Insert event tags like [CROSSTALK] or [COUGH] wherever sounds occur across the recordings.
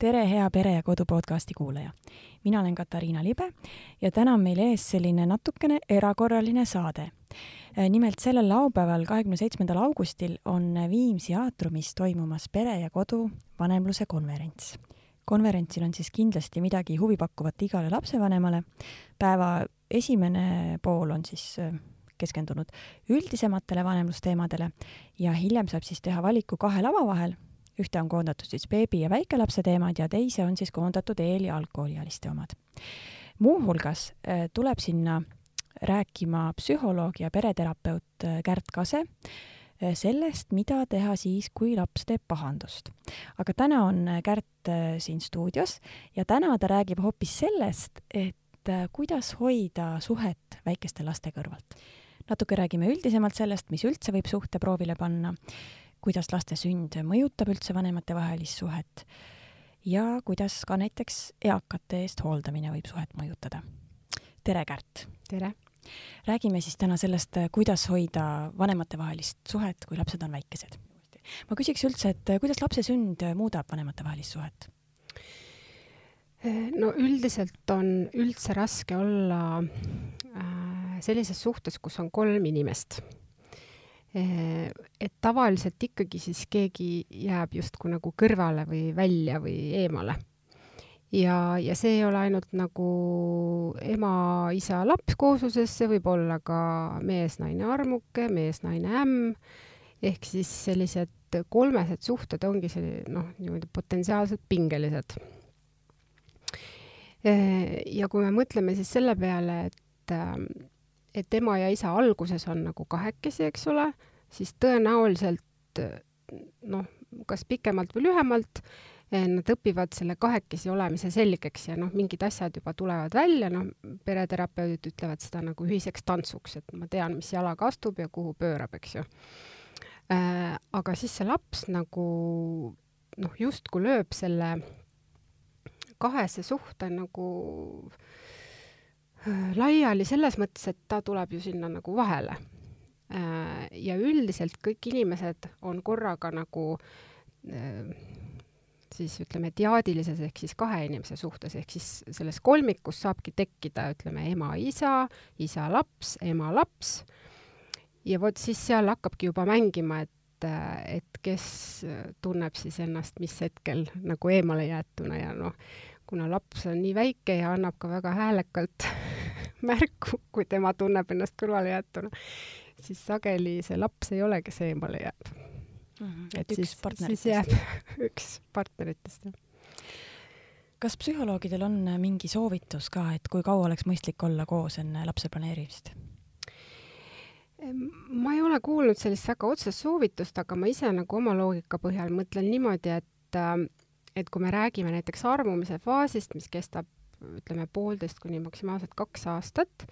tere, hea Pere ja Kodu podcasti kuulaja! mina olen Katariina Libe ja täna on meil ees selline natukene erakorraline saade. nimelt sellel laupäeval, kahekümne seitsmendal augustil on Viimsi aatriumis toimumas Pere ja Kodu vanemluse konverents. konverentsil on siis kindlasti midagi huvipakkuvat igale lapsevanemale. päeva esimene pool on siis keskendunud üldisematele vanemlusteemadele ja hiljem saab siis teha valiku kahe lava vahel ühte on koondatud siis beebi ja väikelapse teemad ja teise on siis koondatud eel- ja algkooliealiste omad. muuhulgas äh, tuleb sinna rääkima psühholoog ja pereterapeut äh, Kärt Kase äh, sellest, mida teha siis, kui laps teeb pahandust. aga täna on Kärt siin stuudios ja täna ta räägib hoopis sellest, et kuidas hoida suhet väikeste laste kõrvalt. natuke räägime üldisemalt sellest, mis üldse võib suhte proovile panna kuidas laste sünd mõjutab üldse vanematevahelist suhet ja kuidas ka näiteks eakate eest hooldamine võib suhet mõjutada. tere, Kärt! tere! räägime siis täna sellest, kuidas hoida vanematevahelist suhet, kui lapsed on väikesed. ma küsiks üldse, et kuidas lapse sünd muudab vanematevahelist suhet? no üldiselt on üldse raske olla äh, sellises suhtes, kus on kolm inimest et tavaliselt ikkagi siis keegi jääb justkui nagu kõrvale või välja või eemale. ja, ja see ei ole ainult nagu ema-isa-laps koosluses, see võib olla ka mees-naine armuke, mees-naine ämm, ehk siis sellised kolmesed suhted ongi see noh, niimoodi potentsiaalselt pingelised. Eh, ja kui me mõtleme siis selle peale, et et ema ja isa alguses on nagu kahekesi, eks ole, siis tõenäoliselt noh, kas pikemalt või lühemalt, eh, nad õpivad selle kahekesi olemise selgeks ja noh, mingid asjad juba tulevad välja, noh, pereterapeudid ütlevad seda nagu ühiseks tantsuks, et ma tean, mis jalaga astub ja kuhu pöörab, eks ju äh,. aga siis see laps nagu noh, justkui lööb selle kahese suhte nagu äh, laiali selles mõttes, et ta tuleb ju sinna nagu vahele. Äh, ja üldiselt kõik inimesed on korraga nagu äh, siis ütleme, diaadilises ehk siis kahe inimese suhtes, ehk siis selles kolmikus saabki tekkida, ütleme, ema-isa, isa-laps, ema-laps. ja vot siis seal hakkabki juba mängima, et, äh, et kes tunneb siis ennast mis hetkel nagu eemale jäetuna ja noh, kuna laps on nii väike ja annab ka väga häälekalt [LAUGHS] märku, kui tema tunneb ennast kõrvalejäetuna, siis sageli see laps ei ole, kes eemale jääb mm. -hmm. et siis, siis jääb [LAUGHS] üks partneritest, jah kas psühholoogidel on mingi soovitus ka, et kui kaua oleks mõistlik olla koos enne lapse planeerimist? ma ei ole kuulnud sellist väga otsest soovitust, aga ma ise nagu oma loogika põhjal mõtlen niimoodi, et äh, et kui me räägime näiteks armumise faasist, mis kestab ütleme poolteist kuni maksimaalselt kaks aastat,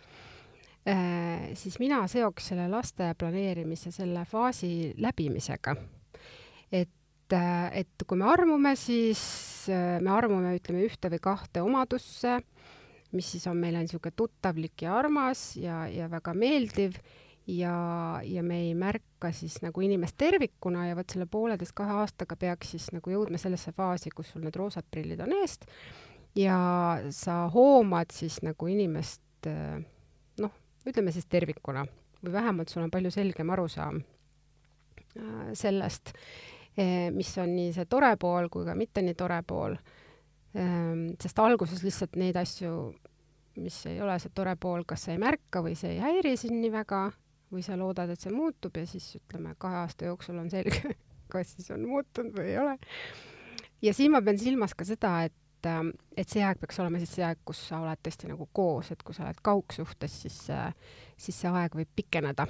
äh, siis mina seoks selle laste planeerimise selle faasi läbimisega. et, äh, et kui me armume, siis äh, me armume, ütleme, ühte või kahte omadusse, mis siis on meile niisugune tuttavlik ja armas ja, ja väga meeldiv ja, ja me ei märka siis nagu inimest tervikuna ja vot selle pooleteist-kahe aastaga peaks siis nagu jõudma sellesse faasi, kus sul need roosad prillid on eest ja sa hoomad siis nagu inimest noh, ütleme siis tervikuna või vähemalt sul on palju selgem arusaam äh, sellest, eh, mis on nii see tore pool kui ka mitte nii tore pool. Ähm, sest alguses lihtsalt neid asju, mis ei ole see tore pool, kas sa ei märka või see ei häiri sind nii väga või sa loodad, et see muutub ja siis ütleme, kahe aasta jooksul on selge, [LAUGHS] kas siis on muutunud või ei ole. ja siin ma pean silmas ka seda, et, ähm, et see aeg peaks olema siis see aeg, kus sa oled tõesti nagu koos, et kui sa oled kaugsuhtes, siis, äh, siis see aeg võib pikeneda.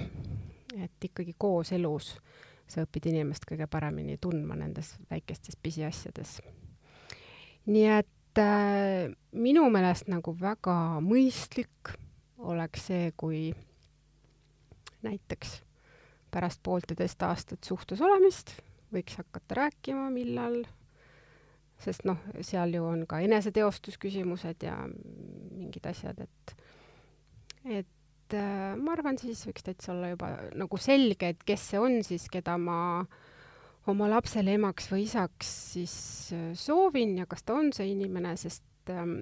et ikkagi kooselus sa õpid inimest kõige paremini tundma nendes väikestes pisiasjades. nii et äh, minu meelest nagu väga mõistlik oleks see, kui näiteks pärast poolteist aastat suhtes olemist võiks hakata rääkima, millal, sest noh, seal ju on ka eneseteostusküsimused ja mingid asjad, et, et äh, ma arvan, siis võiks täitsa olla juba nagu selge, et kes see on siis, keda ma oma lapsele emaks või isaks siis äh, soovin ja kas ta on see inimene, sest ähm,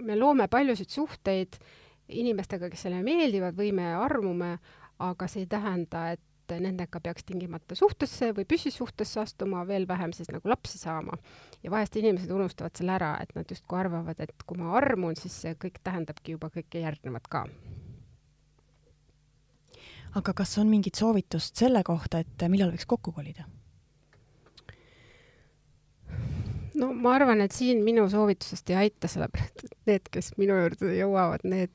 me loome paljusid suhteid inimestega, kes meile meeldivad või me armume, aga see ei tähenda, et nendega peaks tingimata suhtesse või püsisuhtesse astuma, veel vähem siis nagu lapsi saama. ja vahest inimesed unustavad selle ära, et nad justkui arvavad, et kui ma armun, siis see kõik tähendabki juba kõike järgnevat ka. aga kas on mingit soovitust selle kohta, et millal võiks kokku kolida? no ma arvan, et siin minu soovitusest ei aita, sellepärast et need, kes minu juurde jõuavad, need,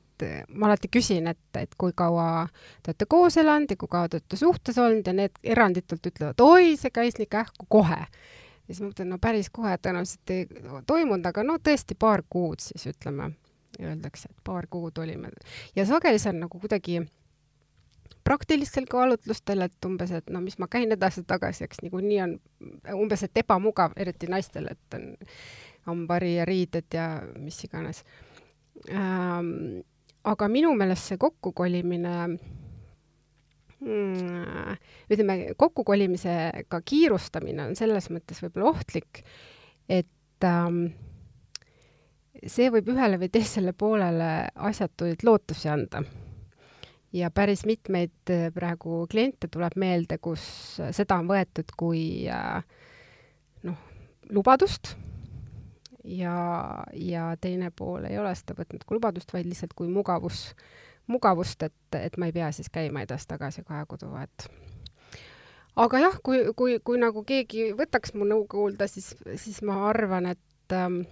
ma alati küsin, et, et kui kaua te olete koos elanud ja kui kaua te olete suhtes olnud ja need eranditult ütlevad, oi, see käis nii kähku kohe. ja siis ma mõtlen, no päris kohe tõenäoliselt ei toimunud, aga no tõesti paar kuud siis ütleme, öeldakse, et paar kuud olime. ja sageli see on nagu kuidagi praktilistel kaalutlustel, et umbes, et no mis ma käin edasi-tagasi, eks niikuinii on umbes, et ebamugav, eriti naistel, et on hambari ja riided ja mis iganes ähm,. Aga minu meelest see kokkukolimine mm, ütleme, kokkukolimisega kiirustamine on selles mõttes võib-olla ohtlik, et ähm, see võib ühele või teisele poolele asjatuid lootusi anda. Ja päris mitmeid äh, praegu kliente tuleb meelde, kus seda on võetud kui äh, noh, lubadust ja, ja teine pool ei ole seda võtnud kui lubadust, vaid lihtsalt kui mugavus, mugavust, et, et ma ei pea siis käima edasi-tagasi kahe kodu vahet. aga jah, kui, kui, kui nagu keegi võtaks mu nõu kuulda, siis, siis ma arvan, et ähm,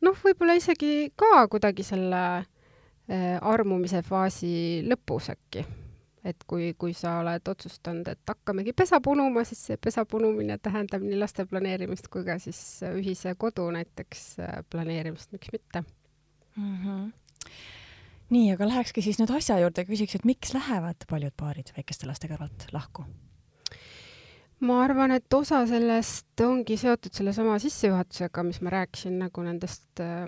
noh, võib-olla isegi ka kuidagi selle Äh, armumise faasi lõpus äkki. Et kui, kui sa oled otsustanud, et hakkamegi pesa punuma, siis see pesa punumine tähendab nii laste planeerimist kui ka siis ühise kodu näiteks äh, planeerimist, miks mitte mm. -hmm. nii, aga lähekski siis nüüd asja juurde, küsiks, et miks lähevad paljud paarid väikeste laste kõrvalt lahku? ma arvan, et osa sellest ongi seotud sellesama sissejuhatusega, mis ma rääkisin nagu nendest äh,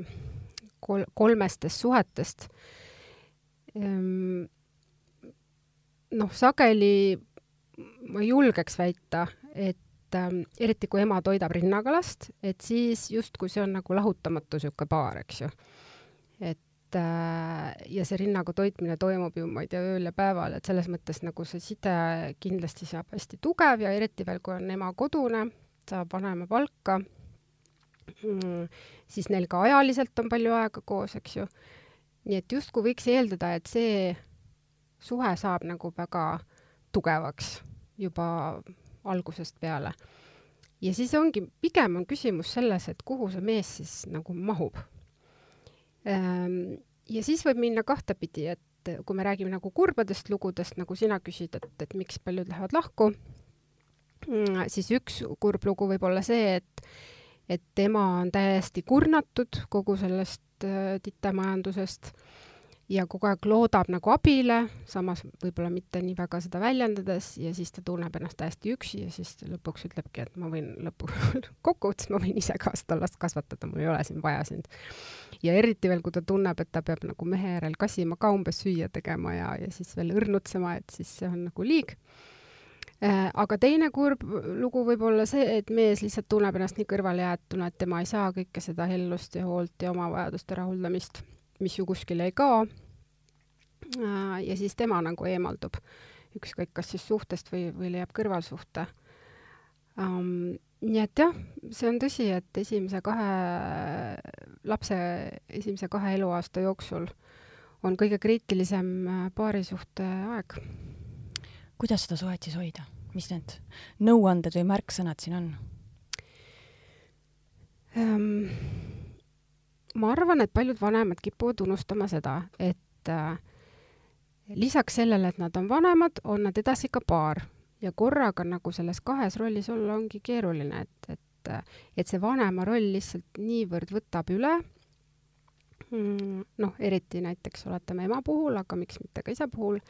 kol-, kolmestest suhetest. Ehm, noh, sageli ma julgeks väita, et ähm, eriti kui ema toidab rinnaga last, et siis justkui see on nagu lahutamatu niisugune paar, eks ju. et äh, ja see rinnaga toitmine toimub ju, ma ei tea, ööl ja päeval, et selles mõttes nagu see side kindlasti saab hästi tugev ja eriti veel, kui on ema kodune, saab vanemapalka mm,, siis neil ka ajaliselt on palju aega koos, eks ju. nii et justkui võiks eeldada, et see suhe saab nagu väga tugevaks juba algusest peale. ja siis ongi, pigem on küsimus selles, et kuhu see mees siis nagu mahub. Ehm, ja siis võib minna kahtepidi, et kui me räägime nagu kurbadest lugudest, nagu sina küsid, et, et miks paljud lähevad lahku, mm, siis üks kurb lugu võib olla see, et et tema on täiesti kurnatud kogu sellest äh, titemajandusest ja kogu aeg loodab nagu abile, samas võib-olla mitte nii väga seda väljendades ja siis ta tunneb ennast täiesti üksi ja siis lõpuks ütlebki, et ma võin lõpu [LAUGHS] kokkuvõttes ma võin ise ka seda last kasvatada, mul ei ole siin vaja sind. ja eriti veel, kui ta tunneb, et ta peab nagu mehe järel kassima ka umbes süüa tegema ja, ja siis veel õrnutsema, et siis see on nagu liig Äh, aga teine kurb lugu võib olla see, et mees lihtsalt tunneb ennast nii kõrvalejäetuna, et tema ei saa kõike seda hellust ja hoolt ja oma vajaduste rahuldamist, mis ju kuskile ei kao. Äh, ja siis tema nagu eemaldub, ükskõik kas siis suhtest või, või leiab kõrvalsuhte um,. nii et jah, see on tõsi, et esimese kahe lapse esimese kahe eluaasta jooksul on kõige kriitilisem äh, paarisuhte aeg kuidas seda suhet siis hoida, mis need nõuanded või märksõnad siin on ähm,? Ma arvan, et paljud vanemad kipuvad unustama seda, et äh, lisaks sellele, et nad on vanemad, on nad edasi ka paar. Ja korraga nagu selles kahes rollis olla ongi keeruline, et, et, et see vanema roll lihtsalt niivõrd võtab üle. Mm,. noh, eriti näiteks oletame ema puhul, aga miks mitte ka isa puhul.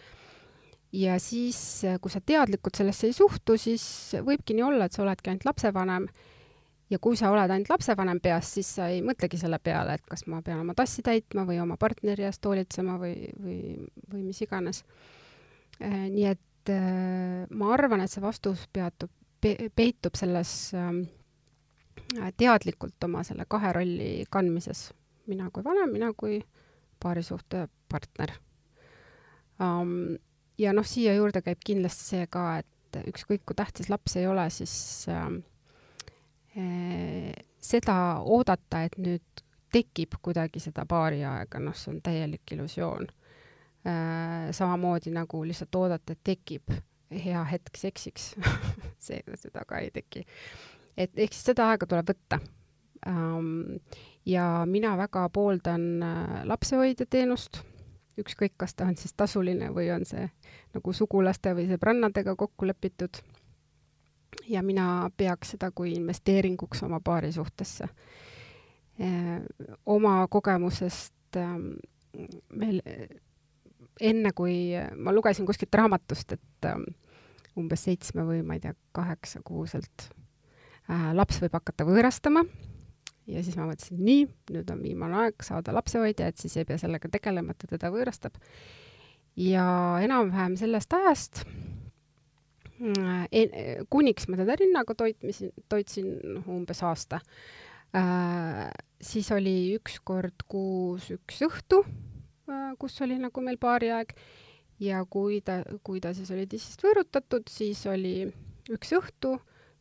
Ja siis, äh, kui sa teadlikult sellesse ei suhtu, siis võibki nii olla, et sa oledki ainult lapsevanem ja kui sa oled ainult lapsevanem peas, siis sa ei mõtlegi selle peale, et kas ma pean oma tassi täitma või oma partneri eest hoolitsema või, või, või mis iganes. Äh, nii et äh, ma arvan, et see vastus peatub pe, peitub selles äh, teadlikult oma selle kahe rolli kandmises. mina kui vanem, mina kui paarisuhte partner um,. ja noh, siia juurde käib kindlasti see ka, et ükskõik kui tähtis laps ei ole, siis äh, seda oodata, et nüüd tekib kuidagi seda paariaega, noh, see on täielik illusioon äh,. samamoodi nagu lihtsalt oodata, et tekib hea hetk seksiks [LAUGHS] see, seda ka ei teki. et ehk siis seda aega tuleb võtta ähm,. ja mina väga pooldan äh, lapsehoidja teenust, ükskõik, kas ta on siis tasuline või on see nagu sugulaste või sõbrannadega kokku lepitud. Ja mina peaks seda kui investeeringuks oma paarisuhtesse äh,. oma kogemusest äh, meil enne kui ma lugesin kuskilt raamatust, et äh, umbes seitsme või ma ei tea, kaheksa-kuuselt äh, laps võib hakata võõrastama ja siis ma mõtlesin, nii, nüüd on viimane aeg saada lapsehoidja, et siis ei pea sellega tegelema, et ta teda võõrastab. ja enam-vähem sellest ajast kuniks ma teda rinnaga toitmisin, toitsin umbes aasta. Äh,, siis oli üks kord kuus üks õhtu äh,, kus oli nagu meil paariaeg ja kui ta, kui ta siis oli tissist võõrutatud, siis oli üks õhtu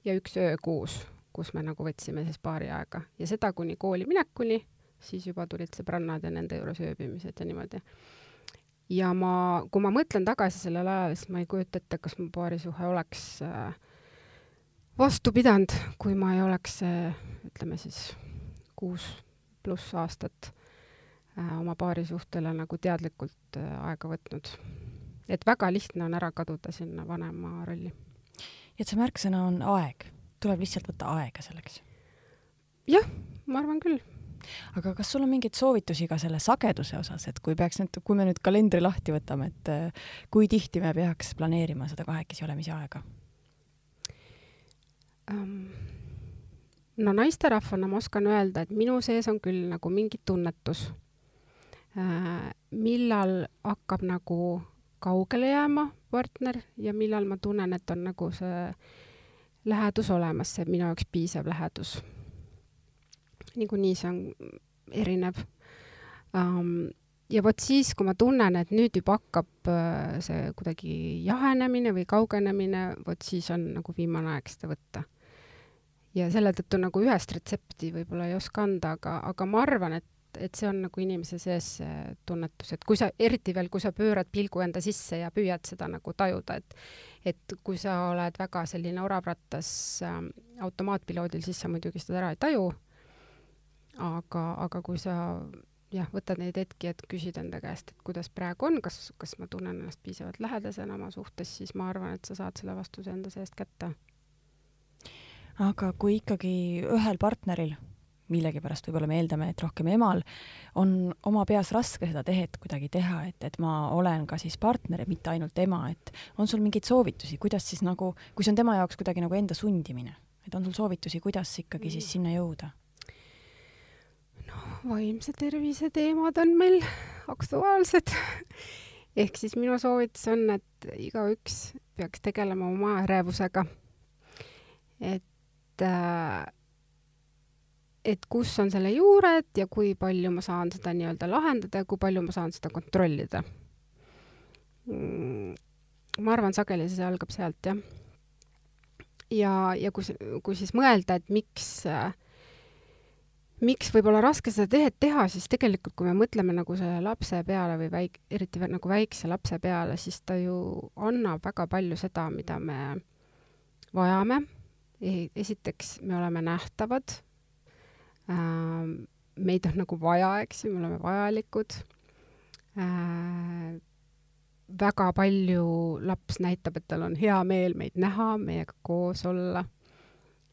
ja üks öö kuus, kus me nagu võtsime siis paari aega ja seda kuni kooli minekuni, siis juba tulid sõbrannad ja nende juures ööbimised ja niimoodi. Ja ma, kui ma mõtlen tagasi sellele ajale, siis ma ei kujuta ette, kas mu paarisuhe oleks äh, vastu pidanud, kui ma ei oleks äh,, ütleme siis kuus pluss aastat äh, oma paarisuhtele nagu teadlikult aega võtnud et väga lihtne on ära kaduda sinna vanema rolli. et see märksõna on aeg, tuleb lihtsalt võtta aega selleks? jah, ma arvan küll. Aga kas sul on mingeid soovitusi ka selle sageduse osas, et kui peaks nüüd, kui me nüüd kalendri lahti võtame, et äh, kui tihti me peaks planeerima seda kahekesi olemise aega um,? no naisterahvana ma oskan öelda, et minu sees on küll nagu mingi tunnetus äh,, millal hakkab nagu kaugele jääma partner ja millal ma tunnen, et on nagu see lähedus olemas, see minu jaoks piisav lähedus. Niikuinii see on erinev um,. ja vot siis, kui ma tunnen, et nüüd juba hakkab uh, see kuidagi jahenemine või kaugenemine, vot siis on nagu viimane aeg seda võtta. ja selle tõttu nagu ühest retsepti võib-olla ei oska anda, aga, aga ma arvan, et et see on nagu inimese sees see tunnetus, et kui sa, eriti veel, kui sa pöörad pilgu enda sisse ja püüad seda nagu tajuda, et et kui sa oled väga selline oravrattas äh, automaatpiloodil, siis sa muidugi seda ära ei taju, aga, aga kui sa jah, võtad neid hetki, et küsid enda käest, et kuidas praegu on, kas, kas ma tunnen ennast piisavalt lähedasena oma suhtes, siis ma arvan, et sa saad selle vastuse enda seest kätte. aga kui ikkagi ühel partneril millegipärast võib-olla me eeldame, et rohkem emal on oma peas raske seda tehet kuidagi teha, et, et ma olen ka siis partner ja mitte ainult ema, et on sul mingeid soovitusi, kuidas siis nagu, kui see on tema jaoks kuidagi nagu enda sundimine, et on sul soovitusi, kuidas ikkagi siis sinna jõuda? Vaimse tervise teemad on meil aktuaalsed ehk siis minu soovitus on, et igaüks peaks tegelema oma ärevusega. et äh, et kus on selle juured ja kui palju ma saan seda nii-öelda lahendada ja kui palju ma saan seda kontrollida mm,. ma arvan, sageli see algab sealt, jah. ja, ja kui, kui siis mõelda, et miks äh, miks võib olla raske seda tehet teha, siis tegelikult, kui me mõtleme nagu selle lapse peale või väik-, eriti nagu väikse lapse peale, siis ta ju annab väga palju seda, mida me vajame. E-, esiteks, me oleme nähtavad äh,. meid on nagu vaja, eks ju, me oleme vajalikud äh,. väga palju laps näitab, et tal on hea meel meid näha, meiega koos olla.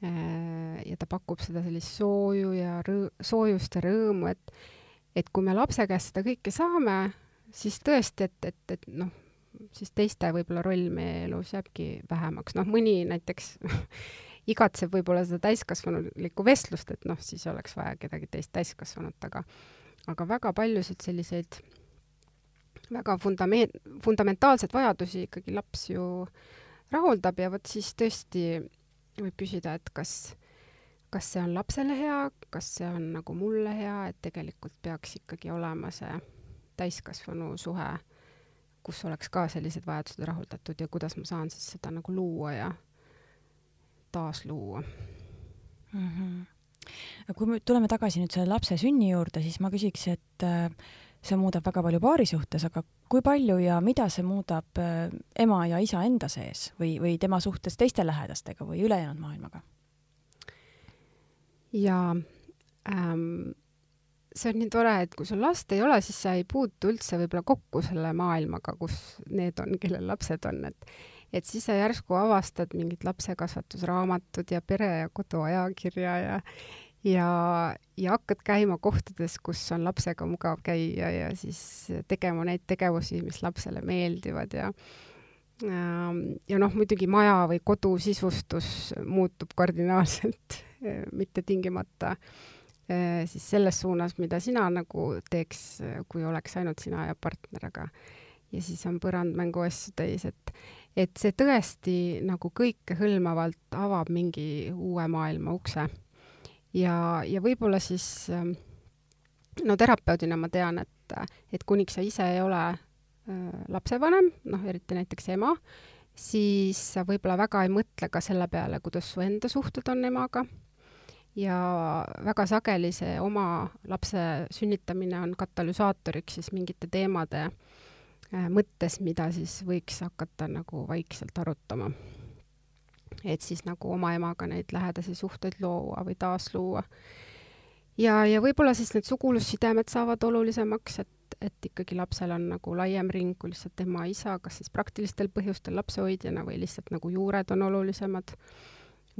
Ja ta pakub seda sellist sooju ja rõõ-, soojust ja rõõmu, et, et kui me lapse käest seda kõike saame, siis tõesti, et, et, et noh, siis teiste võib-olla roll meie elus jääbki vähemaks, noh, mõni näiteks [LAUGHS] igatseb võib-olla seda täiskasvanulikku vestlust, et noh, siis oleks vaja kedagi teist täiskasvanut, aga aga väga paljusid selliseid väga fundame-, fundamentaalseid vajadusi ikkagi laps ju rahuldab ja vot siis tõesti võib küsida, et kas, kas see on lapsele hea, kas see on nagu mulle hea, et tegelikult peaks ikkagi olema see täiskasvanu suhe, kus oleks ka sellised vajadused rahuldatud ja kuidas ma saan siis seda nagu luua ja taasluua mm. -hmm. kui me tuleme tagasi nüüd selle lapse sünni juurde, siis ma küsiks, et äh, see muudab väga palju paari suhtes, aga kui palju ja mida see muudab äh, ema ja isa enda sees või, või tema suhtes teiste lähedastega või ülejäänud maailmaga? ja ähm, see on nii tore, et kui sul last ei ole, siis sa ei puutu üldse võib-olla kokku selle maailmaga, kus need on, kellel lapsed on, et et siis sa järsku avastad mingid lapsekasvatusraamatud ja pere ja koduajakirja ja ja, ja hakkad käima kohtades, kus on lapsega mugav käia ja siis tegema neid tegevusi, mis lapsele meeldivad ja ähm, ja noh, muidugi maja või kodu sisustus muutub kardinaalselt, mitte tingimata äh, siis selles suunas, mida sina nagu teeks, kui oleks ainult sina ja partner, aga ja siis on põrand mängu asju täis, et et see tõesti nagu kõikehõlmavalt avab mingi uue maailma ukse ja, ja võib-olla siis ähm, no terapeudina ma tean, et, et kuniks sa ise ei ole äh, lapsevanem, noh, eriti näiteks ema, siis sa võib-olla väga ei mõtle ka selle peale, kuidas su enda suhted on emaga. ja väga sageli see oma lapse sünnitamine on katalüsaatoriks siis mingite teemade äh, mõttes, mida siis võiks hakata nagu vaikselt arutama et siis nagu oma emaga neid lähedasi suhteid luua või taasluua. ja, ja võib-olla siis need sugulussidemed saavad olulisemaks, et, et ikkagi lapsel on nagu laiem ring kui lihtsalt ema-isa, kas siis praktilistel põhjustel lapsehoidjana või lihtsalt nagu juured on olulisemad.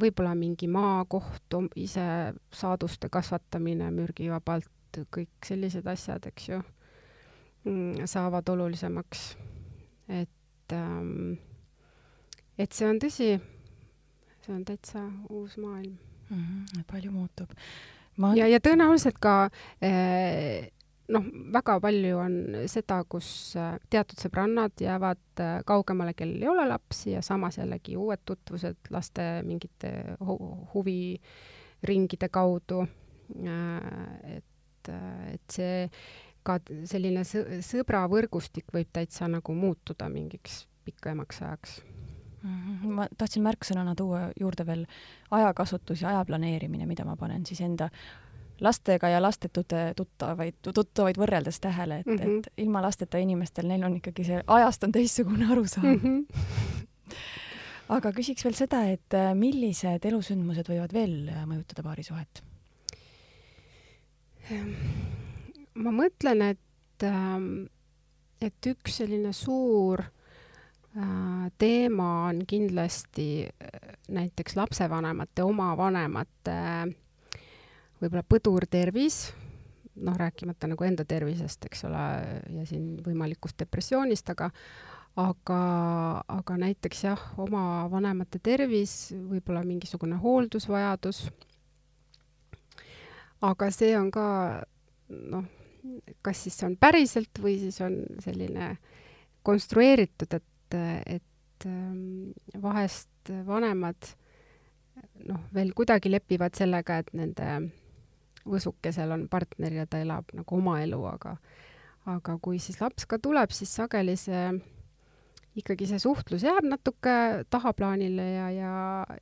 võib-olla mingi maakoht, ise saaduste kasvatamine mürgivabalt, kõik sellised asjad, eks ju, mm, saavad olulisemaks. et ähm, et see on tõsi, see on täitsa uus maailm mm. -hmm, palju muutub. Ma... ja, ja tõenäoliselt ka eh, noh, väga palju on seda, kus eh, teatud sõbrannad jäävad eh, kaugemale, kellel ei ole lapsi ja samas jällegi uued tutvused laste mingite hu huviringide kaudu. et, et see ka selline sõbravõrgustik võib täitsa nagu muutuda mingiks pikemaks ajaks. Ma tahtsin märksõnana tuua juurde veel ajakasutus ja aja planeerimine, mida ma panen siis enda lastega ja lastetute tuttavaid, tuttavaid võrreldes tähele, et mm, -hmm. et ilma lasteta inimestel, neil on ikkagi see ajast on teistsugune arusaam mm. -hmm. [LAUGHS] aga küsiks veel seda, et äh, millised elusündmused võivad veel äh, mõjutada paari suhet? ma mõtlen, et, ähm, et üks selline suur teema on kindlasti äh, näiteks lapsevanemate, oma vanemate võib-olla põdurtervis, noh, rääkimata nagu enda tervisest, eks ole, ja siin võimalikust depressioonist, aga aga, aga näiteks jah, oma vanemate tervis, võib-olla mingisugune hooldusvajadus. aga see on ka noh, kas siis on päriselt või siis on selline konstrueeritud, et et, et ähm, vahest vanemad noh, veel kuidagi lepivad sellega, et nende võsukesel on partner ja ta elab nagu oma elu, aga aga kui siis laps ka tuleb, siis sageli see ikkagi see suhtlus jääb natuke tahaplaanile ja, ja,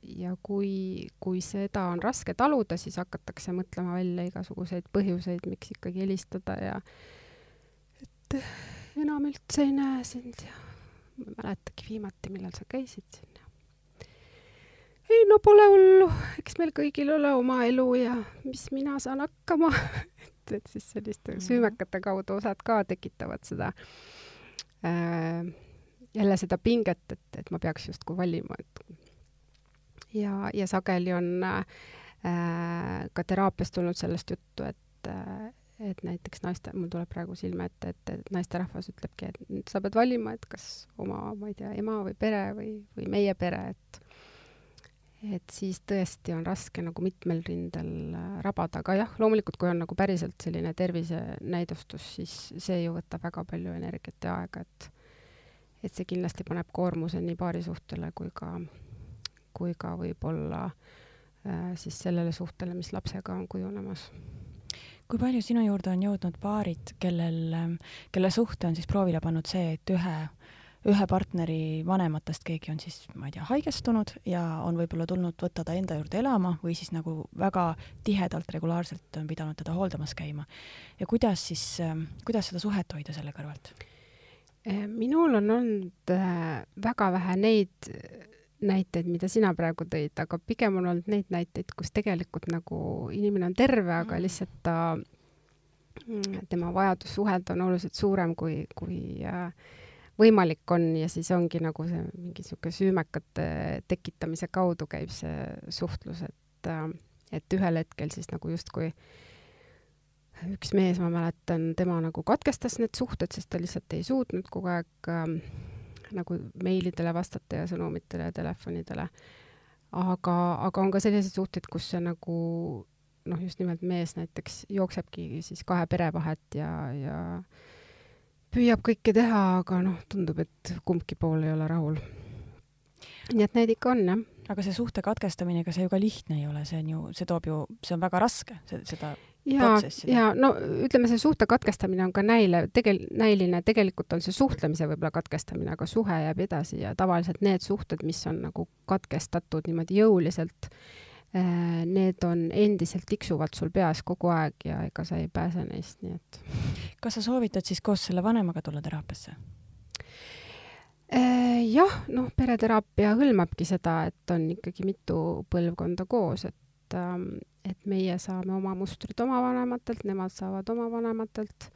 ja kui, kui seda on raske taluda, siis hakatakse mõtlema välja igasuguseid põhjuseid, miks ikkagi helistada ja et enam üldse ei näe sind ja ma ei mäletagi viimati, millal sa käisid siin. ei no pole hullu, eks meil kõigil ole oma elu ja mis mina saan hakkama. [LAUGHS] Et, et siis selliste süümekate kaudu osad ka tekitavad seda äh, jälle seda pinget, et, et ma peaks justkui valima, et ja, ja sageli on äh, ka teraapias tulnud sellest juttu, et äh, et näiteks naiste, mul tuleb praegu silme ette, et, et naisterahvas ütlebki, et sa pead valima, et kas oma, ma ei tea, ema või pere või, või meie pere, et et siis tõesti on raske nagu mitmel rindel äh, rabada, aga jah, loomulikult, kui on nagu päriselt selline tervisenäidustus, siis see ju võtab väga palju energiat ja aega, et et see kindlasti paneb koormuse nii paarisuhtele kui ka, kui ka võib-olla äh, siis sellele suhtele, mis lapsega on kujunemas kui palju sinu juurde on jõudnud paarid, kellel, kelle suhte on siis proovile pannud see, et ühe ühe partneri vanematest keegi on siis, ma ei tea, haigestunud ja on võib-olla tulnud võtta ta enda juurde elama või siis nagu väga tihedalt, regulaarselt on pidanud teda hooldamas käima. ja kuidas siis, kuidas seda suhet hoida selle kõrvalt? Eh, minul on olnud äh, väga vähe neid näiteid, mida sina praegu tõid, aga pigem on olnud neid näiteid, kus tegelikult nagu inimene on terve, aga mm. lihtsalt ta, mm, tema vajadus suhelda on oluliselt suurem kui, kui äh, võimalik on ja siis ongi nagu see mingi niisugune süümekate tekitamise kaudu käib see suhtlus, et, äh, et ühel hetkel siis nagu justkui üks mees, ma mäletan, tema nagu katkestas need suhted, sest ta lihtsalt ei suutnud kogu aeg äh, nagu meilidele vastata ja sõnumitele ja telefonidele. aga, aga on ka selliseid suhteid, kus see nagu noh, just nimelt mees näiteks jooksebki siis kahe pere vahet ja, ja püüab kõike teha, aga noh, tundub, et kumbki pool ei ole rahul. nii et neid ikka on, jah. aga see suhte katkestamine, ega see ju ka lihtne ei ole, see on ju, see toob ju, see on väga raske, seda ja, ja no ütleme, see suhte katkestamine on ka näile, tegel-, näiline, tegelikult on see suhtlemise võib-olla katkestamine, aga suhe jääb edasi ja tavaliselt need suhted, mis on nagu katkestatud niimoodi jõuliselt, Äh, need on endiselt tiksuvad sul peas kogu aeg ja ega sa ei pääse neist, nii et. kas sa soovitad siis koos selle vanemaga tulla teraapiasse? Äh, jah, noh, pereteraapia hõlmabki seda, et on ikkagi mitu põlvkonda koos, et, ähm, et meie saame oma mustrid oma vanematelt, nemad saavad oma vanematelt.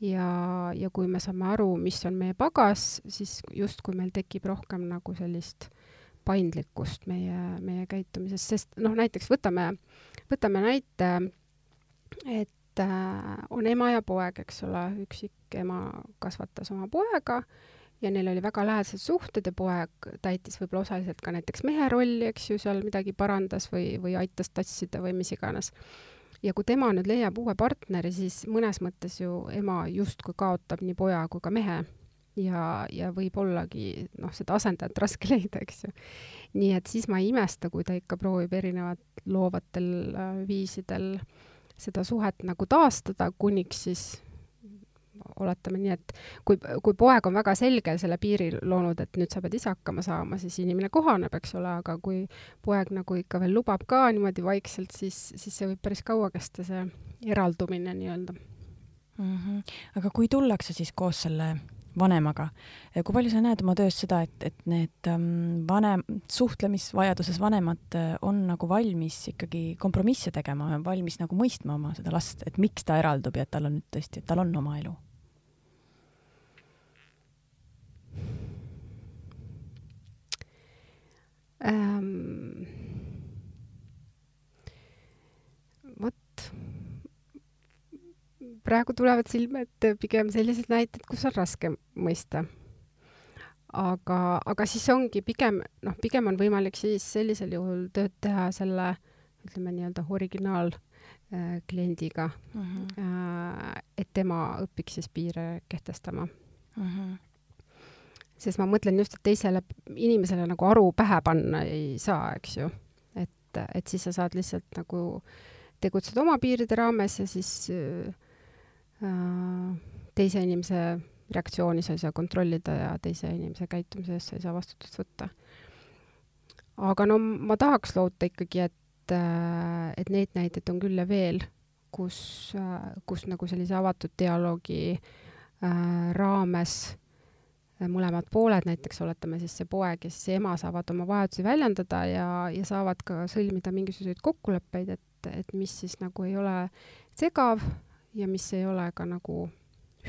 Ja, ja kui me saame aru, mis on meie pagas, siis justkui meil tekib rohkem nagu sellist paindlikkust meie, meie käitumises, sest noh, näiteks võtame, võtame näite, et äh, on ema ja poeg, eks ole, üksik ema kasvatas oma poega ja neil oli väga lähedased suhted ja poeg täitis võib-olla osaliselt ka näiteks mehe rolli, eks ju, seal midagi parandas või, või aitas tassida või mis iganes. ja kui tema nüüd leiab uue partneri, siis mõnes mõttes ju ema justkui kaotab nii poja kui ka mehe ja, ja võib ollagi noh, seda asendajat [LAUGHS] raske leida, eks ju. nii et siis ma ei imesta, kui ta ikka proovib erinevat loovatel äh, viisidel seda suhet nagu taastada, kuniks siis oletame nii, et kui, kui poeg on väga selge selle piiri loonud, et nüüd sa pead ise hakkama saama, siis inimene kohaneb, eks ole, aga kui poeg nagu ikka veel lubab ka niimoodi vaikselt, siis, siis see võib päris kaua kesta, see eraldumine nii-öelda mm. -hmm. aga kui tullakse siis koos selle vanemaga. kui palju sa näed oma töös seda, et, et need ähm, vanem, suhtlemisvajaduses vanemad äh, on nagu valmis ikkagi kompromisse tegema, valmis nagu mõistma oma seda last, et miks ta eraldub ja et tal on nüüd tõesti, et tal on oma elu? Ähm,? vot praegu tulevad silme ette pigem sellised näited, kus on raske mõista. aga, aga siis ongi pigem, noh, pigem on võimalik siis sellisel juhul tööd teha selle, ütleme nii-öelda originaal äh, kliendiga mm, -hmm. et tema õpiks siis piire kehtestama mm. -hmm. Sest ma mõtlen just, et teisele inimesele nagu aru pähe panna ei saa, eks ju. et, et siis sa saad lihtsalt nagu tegutseda oma piiride raames ja siis äh, teise inimese reaktsiooni sa ei saa kontrollida ja teise inimese käitumise eest sa ei saa vastutust võtta. aga no ma tahaks loota ikkagi, et, äh, et neid näiteid on küll ja veel, kus, äh, kus nagu sellise avatud dialoogi äh, raames mõlemad pooled, näiteks oletame siis see poeg ja siis see ema saavad oma vajadusi väljendada ja, ja saavad ka sõlmida mingisuguseid kokkuleppeid, et, et mis siis nagu ei ole segav ja mis ei ole ka nagu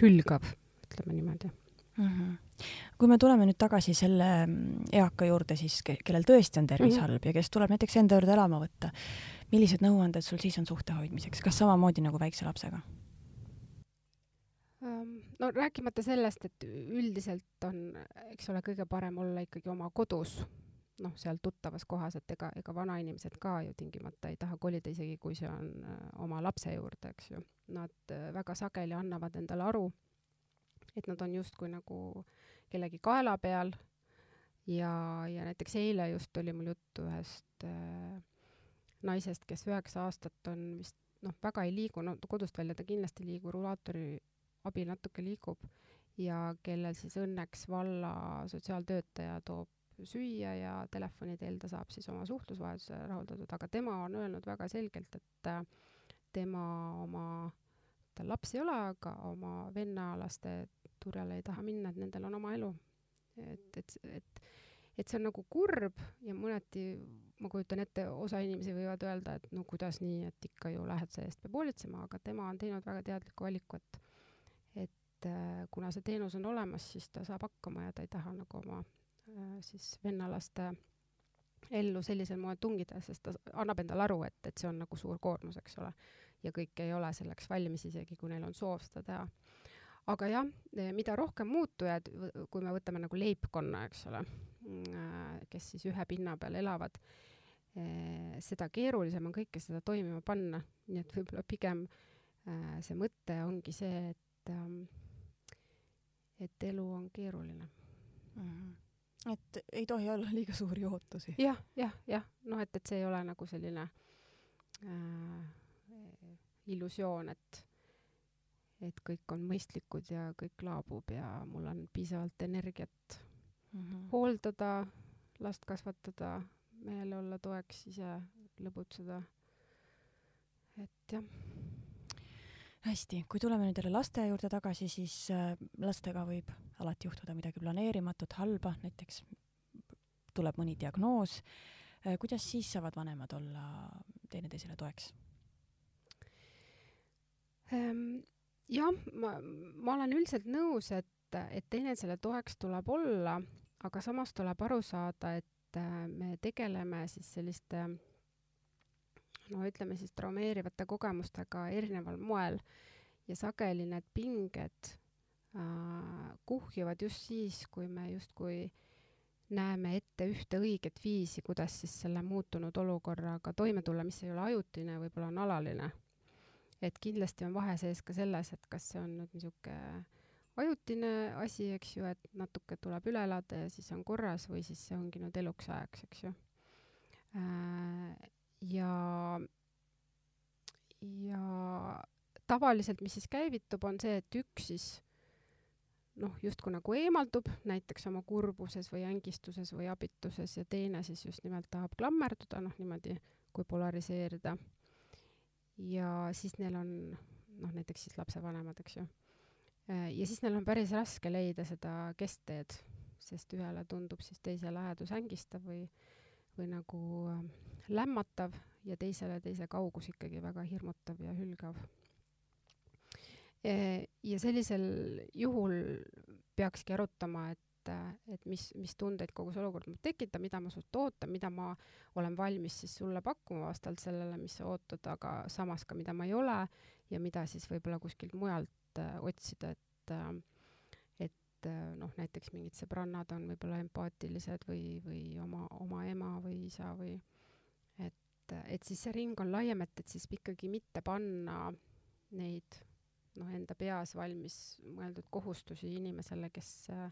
hülgav, ütleme niimoodi mm. -hmm. kui me tuleme nüüd tagasi selle mm, eaka juurde siis, kellel tõesti on tervis mm -hmm. halb ja kes tuleb näiteks enda juurde elama võtta, millised nõuanded sul siis on suhte hoidmiseks, kas samamoodi nagu väikse lapsega? Ähm, no rääkimata sellest, et üldiselt on, eks ole, kõige parem olla ikkagi oma kodus noh, seal tuttavas kohas, et ega, ega vanainimesed ka ju tingimata ei taha kolida, isegi kui see on äh, oma lapse juurde, eks ju. Nad äh, väga sageli annavad endale aru, et nad on justkui nagu kellegi kaela peal ja, ja näiteks eile just oli mul juttu ühest äh, naisest, kes üheksa aastat on vist noh, väga ei liigu, no kodust välja ta kindlasti ei liigu, rulaatori abil natuke liigub ja kellel siis õnneks valla sotsiaaltöötaja toob süüa ja telefoni teel ta saab siis oma suhtlusvajaduse rahuldatud, aga tema on öelnud väga selgelt, et äh, tema oma, tal lapsi ei ole, aga oma venna laste turjale ei taha minna, et nendel on oma elu. et, et, et, et see on nagu kurb ja mõneti ma kujutan ette, osa inimesi võivad öelda, et no kuidas nii, et ikka ju lähedase eest peab hoolitsema, aga tema on teinud väga teadliku valiku, et et äh, kuna see teenus on olemas, siis ta saab hakkama ja ta ei taha nagu oma äh, siis vennalaste ellu sellisel moel tungida, sest ta annab endale aru, et, et see on nagu suur koormus, eks ole. ja kõik ei ole selleks valmis, isegi kui neil on soov seda teha. aga jah, mida rohkem muutujaid, kui me võtame nagu leibkonna, eks ole, mm, kes siis ühe pinna peal elavad, seda keerulisem on kõike seda toimima panna, nii et võib-olla pigem see mõte ongi see, et ähm, et elu on keeruline mm. -hmm et ei tohi olla liiga suuri ootusi ja,. jah, jah, jah, noh, et, et see ei ole nagu selline äh, illusioon, et, et kõik on mõistlikud ja kõik laabub ja mul on piisavalt energiat mm -hmm. hooldada, last kasvatada, mehele olla toeks, ise lõbutseda. et jah hästi, kui tuleme nüüd jälle laste juurde tagasi, siis äh, lastega võib alati juhtuda midagi planeerimatut, halba, näiteks tuleb mõni diagnoos. Äh, kuidas siis saavad vanemad olla teineteisele toeks? Ehm, jah, ma, ma olen üldiselt nõus, et, et teineteisele toeks tuleb olla, aga samas tuleb aru saada, et äh, me tegeleme siis selliste no ütleme siis traumeerivate kogemustega erineval moel ja sageli need pinged äh, kuhjuvad just siis, kui me justkui näeme ette ühte õiget viisi, kuidas siis selle muutunud olukorraga toime tulla, mis ei ole ajutine, võib-olla on alaline. et kindlasti on vahe sees ka selles, et kas see on nüüd niisugune ajutine asi, eks ju, et natuke tuleb üle elada ja siis on korras või siis see ongi nüüd eluks ajaks, eks ju äh, ja, ja tavaliselt, mis siis käivitub, on see, et üks siis noh, justkui nagu eemaldub näiteks oma kurbuses või ängistuses või abituses ja teine siis just nimelt tahab klammerduda, noh niimoodi, kui polariseerida. ja siis neil on noh, näiteks siis lapsevanemad, eks ju. ja siis neil on päris raske leida seda keskteed, sest ühele tundub siis teise lähedus ängistav või või nagu äh, lämmatav ja teisele teise kaugus ikkagi väga hirmutav ja hülgav. E, ja sellisel juhul peakski arutama, et, et mis, mis tundeid kogu see olukord mul tekitab, mida ma sult ootan, mida ma olen valmis siis sulle pakkuma vastavalt sellele, mis sa ootad, aga samas ka, mida ma ei ole ja mida siis võib-olla kuskilt mujalt äh, otsida, et äh, noh, näiteks mingid sõbrannad on võib-olla empaatilised või, või oma, oma ema või isa või et, et siis see ring on laiem, et, et siis ikkagi mitte panna neid noh, enda peas valmis mõeldud kohustusi inimesele, kes äh,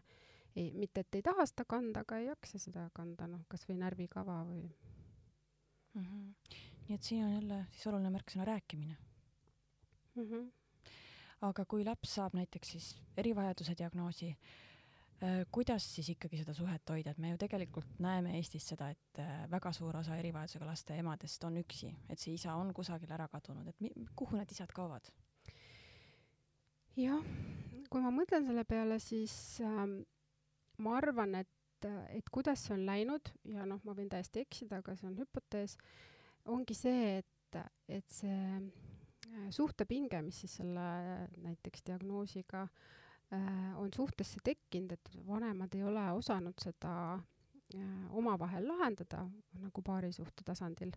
ei, mitte et ei taha seda kanda, aga ei jaksa seda kanda, noh, kas või närvikava või mm. -hmm. nii et siin on jälle siis oluline märksõna rääkimine mm. -hmm aga kui laps saab näiteks siis erivajaduse diagnoosi, äh, kuidas siis ikkagi seda suhet hoida, et me ju tegelikult näeme Eestis seda, et äh, väga suur osa erivajadusega laste emadest on üksi, et see isa on kusagile ära kadunud, et kuhu need isad kaovad? jah, kui ma mõtlen selle peale, siis äh, ma arvan, et, et kuidas see on läinud ja noh, ma võin täiesti eksida, aga see on hüpotees, ongi see, et, et see Äh, suhtepinge, mis siis selle näiteks diagnoosiga äh, on suhtesse tekkinud, et vanemad ei ole osanud seda äh, omavahel lahendada nagu paarisuhte tasandil.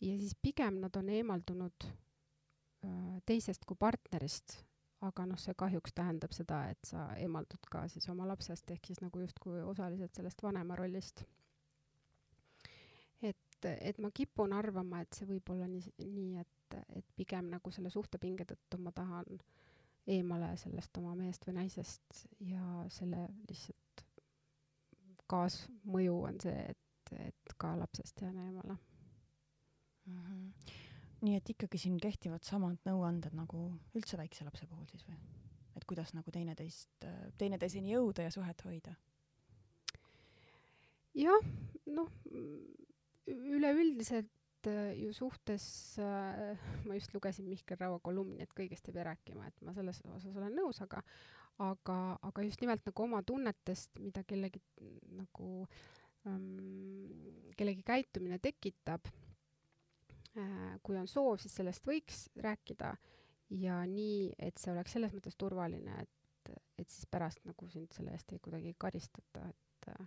ja siis pigem nad on eemaldunud teisest kui partnerist, aga noh, see kahjuks tähendab seda, et sa eemaldud ka siis oma lapsest ehk siis nagu justkui osaliselt sellest vanema rollist. et ma kipun arvama, et see võib olla nii, nii, et, et pigem nagu selle suhtepinge tõttu ma tahan eemale sellest oma mehest või naisest ja selle lihtsalt kaasmõju on see, et, et ka lapsest jään eemale mm. -hmm. nii et ikkagi siin kehtivad samad nõuanded nagu üldse väikse lapse puhul siis või? et kuidas nagu teineteist, teineteiseni jõuda ja suhet hoida? jah, noh, üleüldiselt ju suhtes äh,, [LAUGHS] ma just lugesin Mihkel Raua kolumni, et kõigest ei pea rääkima, et ma selles osas olen nõus, aga aga, aga just nimelt nagu oma tunnetest, mida kellegi nagu ähm, kellegi käitumine tekitab äh,, kui on soov, siis sellest võiks rääkida. Ja nii, et see oleks selles mõttes turvaline, et, et siis pärast nagu sind selle eest ei kuidagi karistata, et äh,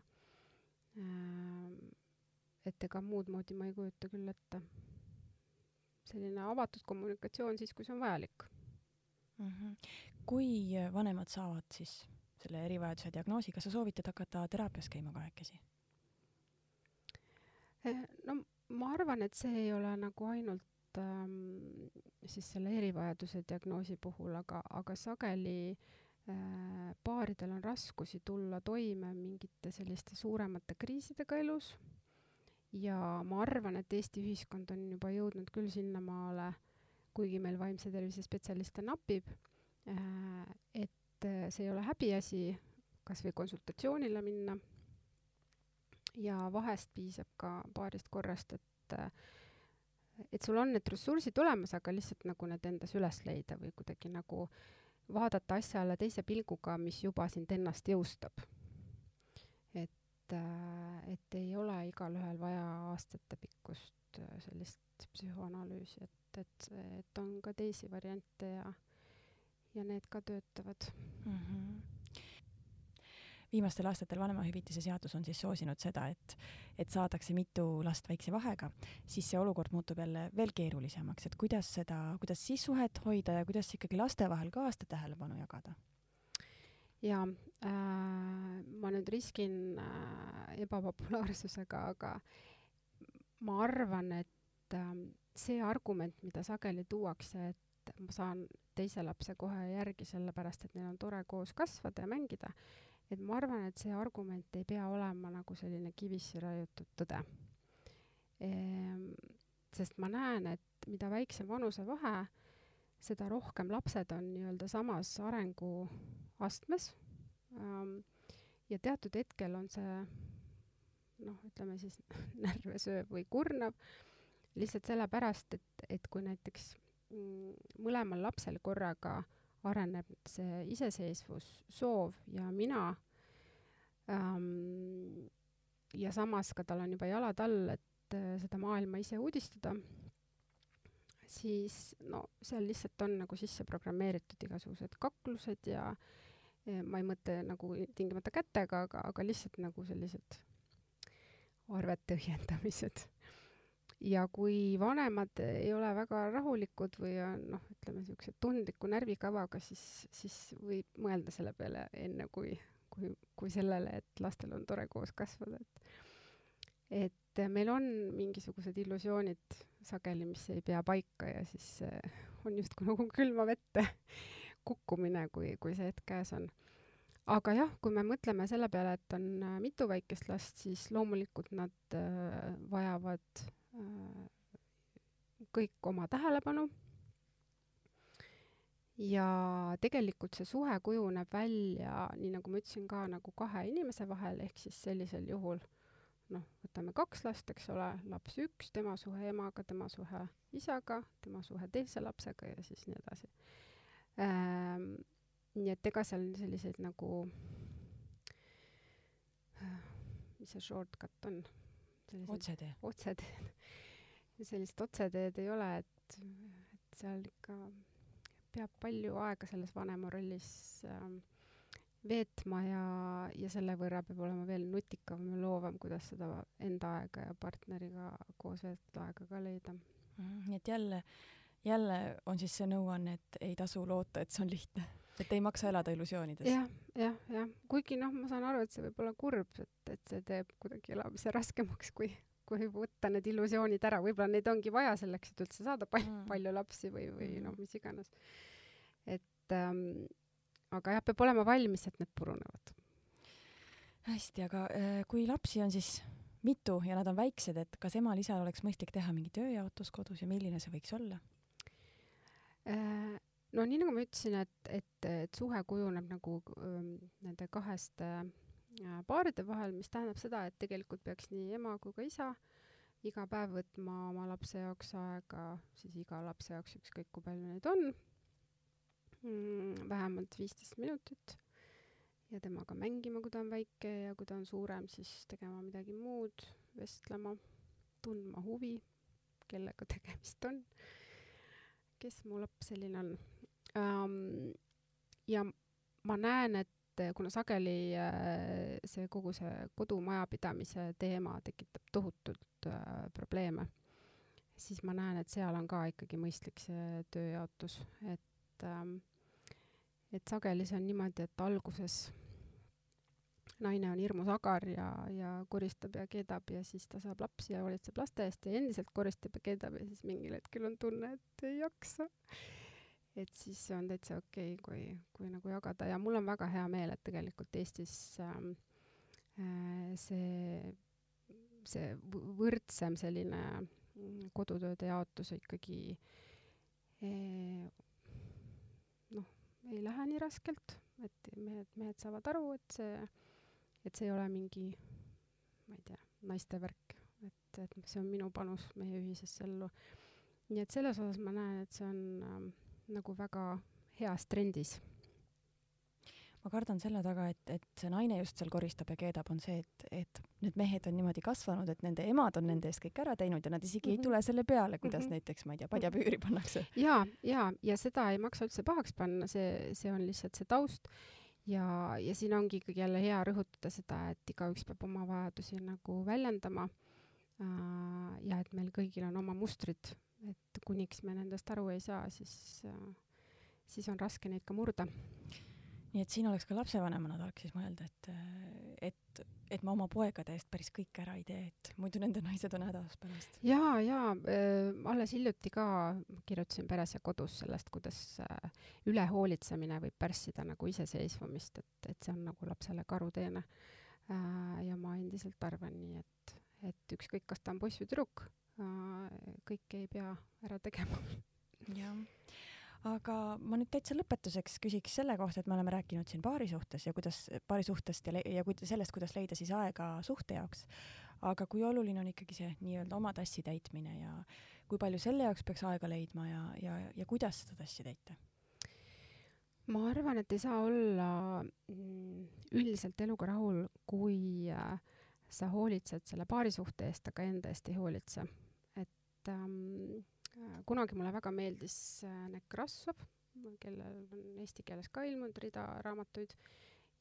et ega muud moodi ma ei kujuta küll ette. selline avatud kommunikatsioon siis, kui see on vajalik mm. -hmm. kui vanemad saavad siis selle erivajaduse diagnoosi, kas sa soovitad hakata teraapias käima kahekesi? Eh, no ma arvan, et see ei ole nagu ainult ähm, siis selle erivajaduse diagnoosi puhul, aga, aga sageli äh, paaridel on raskusi tulla toime mingite selliste suuremate kriisidega elus ja ma arvan, et Eesti ühiskond on juba jõudnud küll sinnamaale, kuigi meil vaimse tervise spetsialiste napib, äh, et äh, see ei ole häbiasi kas või konsultatsioonile minna. Ja vahest piisab ka paarist korrast, et äh, et sul on need ressursid olemas, aga lihtsalt nagu need endas üles leida või kuidagi nagu vaadata asjale teise pilguga, mis juba sind ennast jõustab et, äh, et ei ole igalühel vaja aastatepikkust äh, sellist psühhoanalüüsi, et, et, et on ka teisi variante ja, ja need ka töötavad. Mm. -hmm viimastel aastatel vanemahüvitise seadus on siis soosinud seda, et, et saadakse mitu last väikse vahega, siis see olukord muutub jälle veel keerulisemaks, et kuidas seda, kuidas siis suhet hoida ja kuidas ikkagi laste vahel ka aasta tähelepanu jagada ja äh, ma nüüd riskin äh, ebapopulaarsusega, aga ma arvan, et äh, see argument, mida sageli tuuakse, et ma saan teise lapse kohe järgi, sellepärast et neil on tore koos kasvada ja mängida, et ma arvan, et see argument ei pea olema nagu selline kivisse raiutud tõde ehm,. sest ma näen, et mida väiksem vanusevahe, seda rohkem lapsed on nii-öelda samas arenguastmes ähm,. ja teatud hetkel on see noh, ütleme siis [LAUGHS] närve sööv või kurnav lihtsalt sellepärast, et, et kui näiteks mm, mõlemal lapsel korraga areneb see iseseisvus, soov ja mina ähm,. ja samas ka tal on juba jalad all, et äh, seda maailma ise uudistada siis no seal lihtsalt on nagu sisse programmeeritud igasugused kaklused ja, ja ma ei mõtle nagu tingimata kätega, aga, aga lihtsalt nagu sellised arvete õiendamised. ja kui vanemad ei ole väga rahulikud või on noh, ütleme niisuguse tundliku närvikavaga, siis, siis võib mõelda selle peale enne, kui, kui, kui sellele, et lastel on tore koos kasvada, et et meil on mingisugused illusioonid sageli, mis ei pea paika ja siis on justkui nagu külma vette kukkumine, kui, kui see hetk käes on. aga jah, kui me mõtleme selle peale, et on äh, mitu väikest last, siis loomulikult nad äh, vajavad äh, kõik oma tähelepanu. ja tegelikult see suhe kujuneb välja, nii nagu ma ütlesin ka, nagu kahe inimese vahel, ehk siis sellisel juhul noh, võtame kaks last, eks ole, laps üks, tema suhe emaga, tema suhe isaga, tema suhe teise lapsega ja siis nii edasi. Nii et ega seal selliseid nagu äh,, mis see shortcut on? otsetee. otseteed. [LAUGHS] sellist otseteed ei ole, et, et seal ikka peab palju aega selles vanema rollis ähm, veetma ja, ja selle võrra peab olema veel nutikam ja loovam, kuidas seda enda aega ja partneriga koos veetud aega ka leida mm,. nii et jälle, jälle on siis see nõuanne, et ei tasu loota, et see on lihtne, et ei maksa elada illusioonides ja,. jah, jah, jah, kuigi noh, ma saan aru, et see võib olla kurb, et, et see teeb kuidagi elamise raskemaks, kui, kui võtta need illusioonid ära, võib-olla neid ongi vaja selleks, et üldse saada pal Mm. palju lapsi või, või Mhm. noh, mis iganes. et ähm, aga jah, peab olema valmis, et need purunevad. hästi, aga äh, kui lapsi on siis mitu ja nad on väiksed, et kas emal-isal oleks mõistlik teha mingi tööjaotus kodus ja milline see võiks olla? Äh, no nii nagu ma ütlesin, et, et, et suhe kujuneb nagu ähm, nende kaheste äh, paaride vahel, mis tähendab seda, et tegelikult peaks nii ema kui ka isa iga päev võtma oma lapse jaoks aega, siis iga lapse jaoks ükskõik kui palju neid on mm,, vähemalt viisteist minutit ja temaga mängima, kui ta on väike ja kui ta on suurem, siis tegema midagi muud, vestlema, tundma huvi, kellega [LAUGHS] tegemist on kes mu laps selline on um,. ja ma näen, et kuna sageli äh, see kogu see kodumajapidamise teema tekitab tohutult äh, probleeme, siis ma näen, et seal on ka ikkagi mõistlik see tööjaotus, et ähm, et sageli see on niimoodi, et alguses naine on hirmus agar ja, ja koristab ja keedab ja siis ta saab lapsi ja hoolitseb laste eest ja endiselt koristab ja keedab ja siis mingil hetkel on tunne, et ei jaksa. et siis on täitsa okei okay,, kui, kui nagu jagada ja mul on väga hea meel, et tegelikult Eestis ähm, äh, see, see võ- võrdsem selline mm, kodutööde jaotus ikkagi eh, noh, ei lähe nii raskelt, et mehed, mehed saavad aru, et see, et see ei ole mingi, ma ei tea, naiste värk, et, et see on minu panus meie ühisesse ellu. nii et selles osas ma näen, et see on ähm, nagu väga heas trendis. ma kardan selle taga, et, et see naine just seal koristab ja keedab, on see, et, et need mehed on niimoodi kasvanud, et nende emad on nende eest kõik ära teinud ja nad isegi mm -hmm. ei Mhm. tule selle peale, kuidas mm. -hmm. näiteks, ma ei tea, padjapüüri pannakse. ja, ja, ja seda ei maksa üldse pahaks panna, see, see on lihtsalt see taust ja, ja siin ongi ikkagi jälle hea rõhutada seda, et igaüks peab oma vajadusi nagu väljendama. ja et meil kõigil on oma mustrid, et kuniks me nendest aru ei saa, siis, siis on raske neid ka murda. nii et siin oleks ka lapsevanemana tark siis mõelda, et, et, et ma oma poegade eest päris kõike ära ei tee, et muidu nende naised on hädas pärast. ja, ja äh, alles hiljuti ka kirjutasin Peres ja kodus sellest, kuidas äh, ülehoolitsemine võib pärssida nagu iseseisvumist, et, et see on nagu lapsele karuteene äh,. ja ma endiselt arvan nii, et, et ükskõik, kas ta on poiss või tüdruk äh,, kõike ei pea ära tegema. jah aga ma nüüd täitsa lõpetuseks küsiks selle kohta, et me oleme rääkinud siin paari suhtes ja kuidas, paari suhtest ja, ja kuid, sellest, kuidas leida siis aega suhte jaoks. aga kui oluline on ikkagi see nii-öelda oma tassi täitmine ja kui palju selle jaoks peaks aega leidma ja, ja, ja kuidas seda tassi täita? ma arvan, et ei saa olla mm, üldiselt eluga rahul, kui äh, sa hoolitsed selle paarisuhte eest, aga enda eest ei hoolitse. et ähm, kunagi mulle väga meeldis äh, Nekrassov, kellel on eesti keeles ka ilmunud rida raamatuid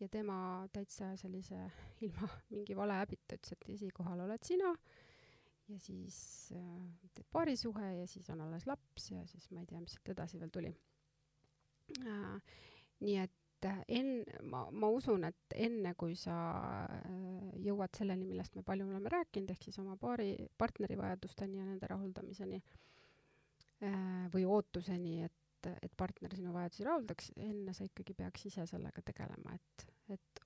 ja tema täitsa sellise [LAUGHS] ilma mingi vale häbita ütles, et esikohal oled sina ja siis äh, teed paarisuhe ja siis on alles laps ja siis ma ei tea, mis sealt edasi veel tuli äh,. nii et äh, enn-, ma, ma usun, et enne kui sa äh, jõuad selleni, millest me palju oleme rääkinud, ehk siis oma paari, partneri vajadusteni ja nende rahuldamiseni äh, või ootuseni, et, et partner sinu vajadusi rahuldaks, enne sa ikkagi peaks ise sellega tegelema, et, et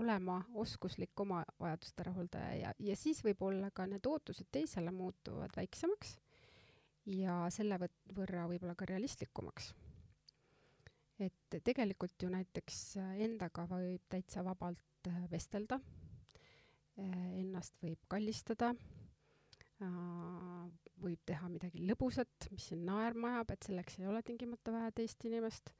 olema oskuslik oma vajaduste rahuldaja ja, ja siis võib-olla ka need ootused teisele muutuvad väiksemaks ja selle võrra võib-olla ka realistlikumaks. et tegelikult ju näiteks endaga võib täitsa vabalt äh, vestelda, ennast võib kallistada, võib teha midagi lõbusat, mis sind naerma ajab, et selleks ei ole tingimata vaja teist inimest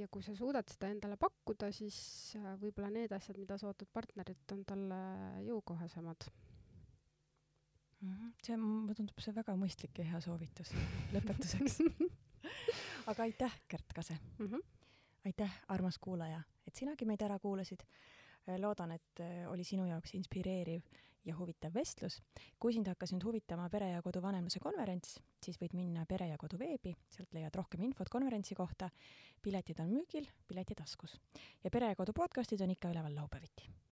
ja kui sa suudad seda endale pakkuda, siis äh, võib-olla need asjad, mida sa ootad partnerilt, on talle jõukohasemad. Mhm. see, mulle tundub see väga mõistlik ja hea soovitus [LAUGHS] lõpetuseks [LAUGHS] aga aitäh, Gert Kase mm! -hmm. aitäh, armas kuulaja, et sinagi meid ära kuulasid. loodan, et äh, oli sinu jaoks inspireeriv ja huvitav vestlus. kui sind hakkas nüüd huvitama Pere ja Kodu vanemluse konverents, siis võid minna Pere ja Kodu veebi, sealt leiad rohkem infot konverentsi kohta. piletid on müügil, piletitaskus ja Pere ja Kodu podcastid on ikka üleval laupäeviti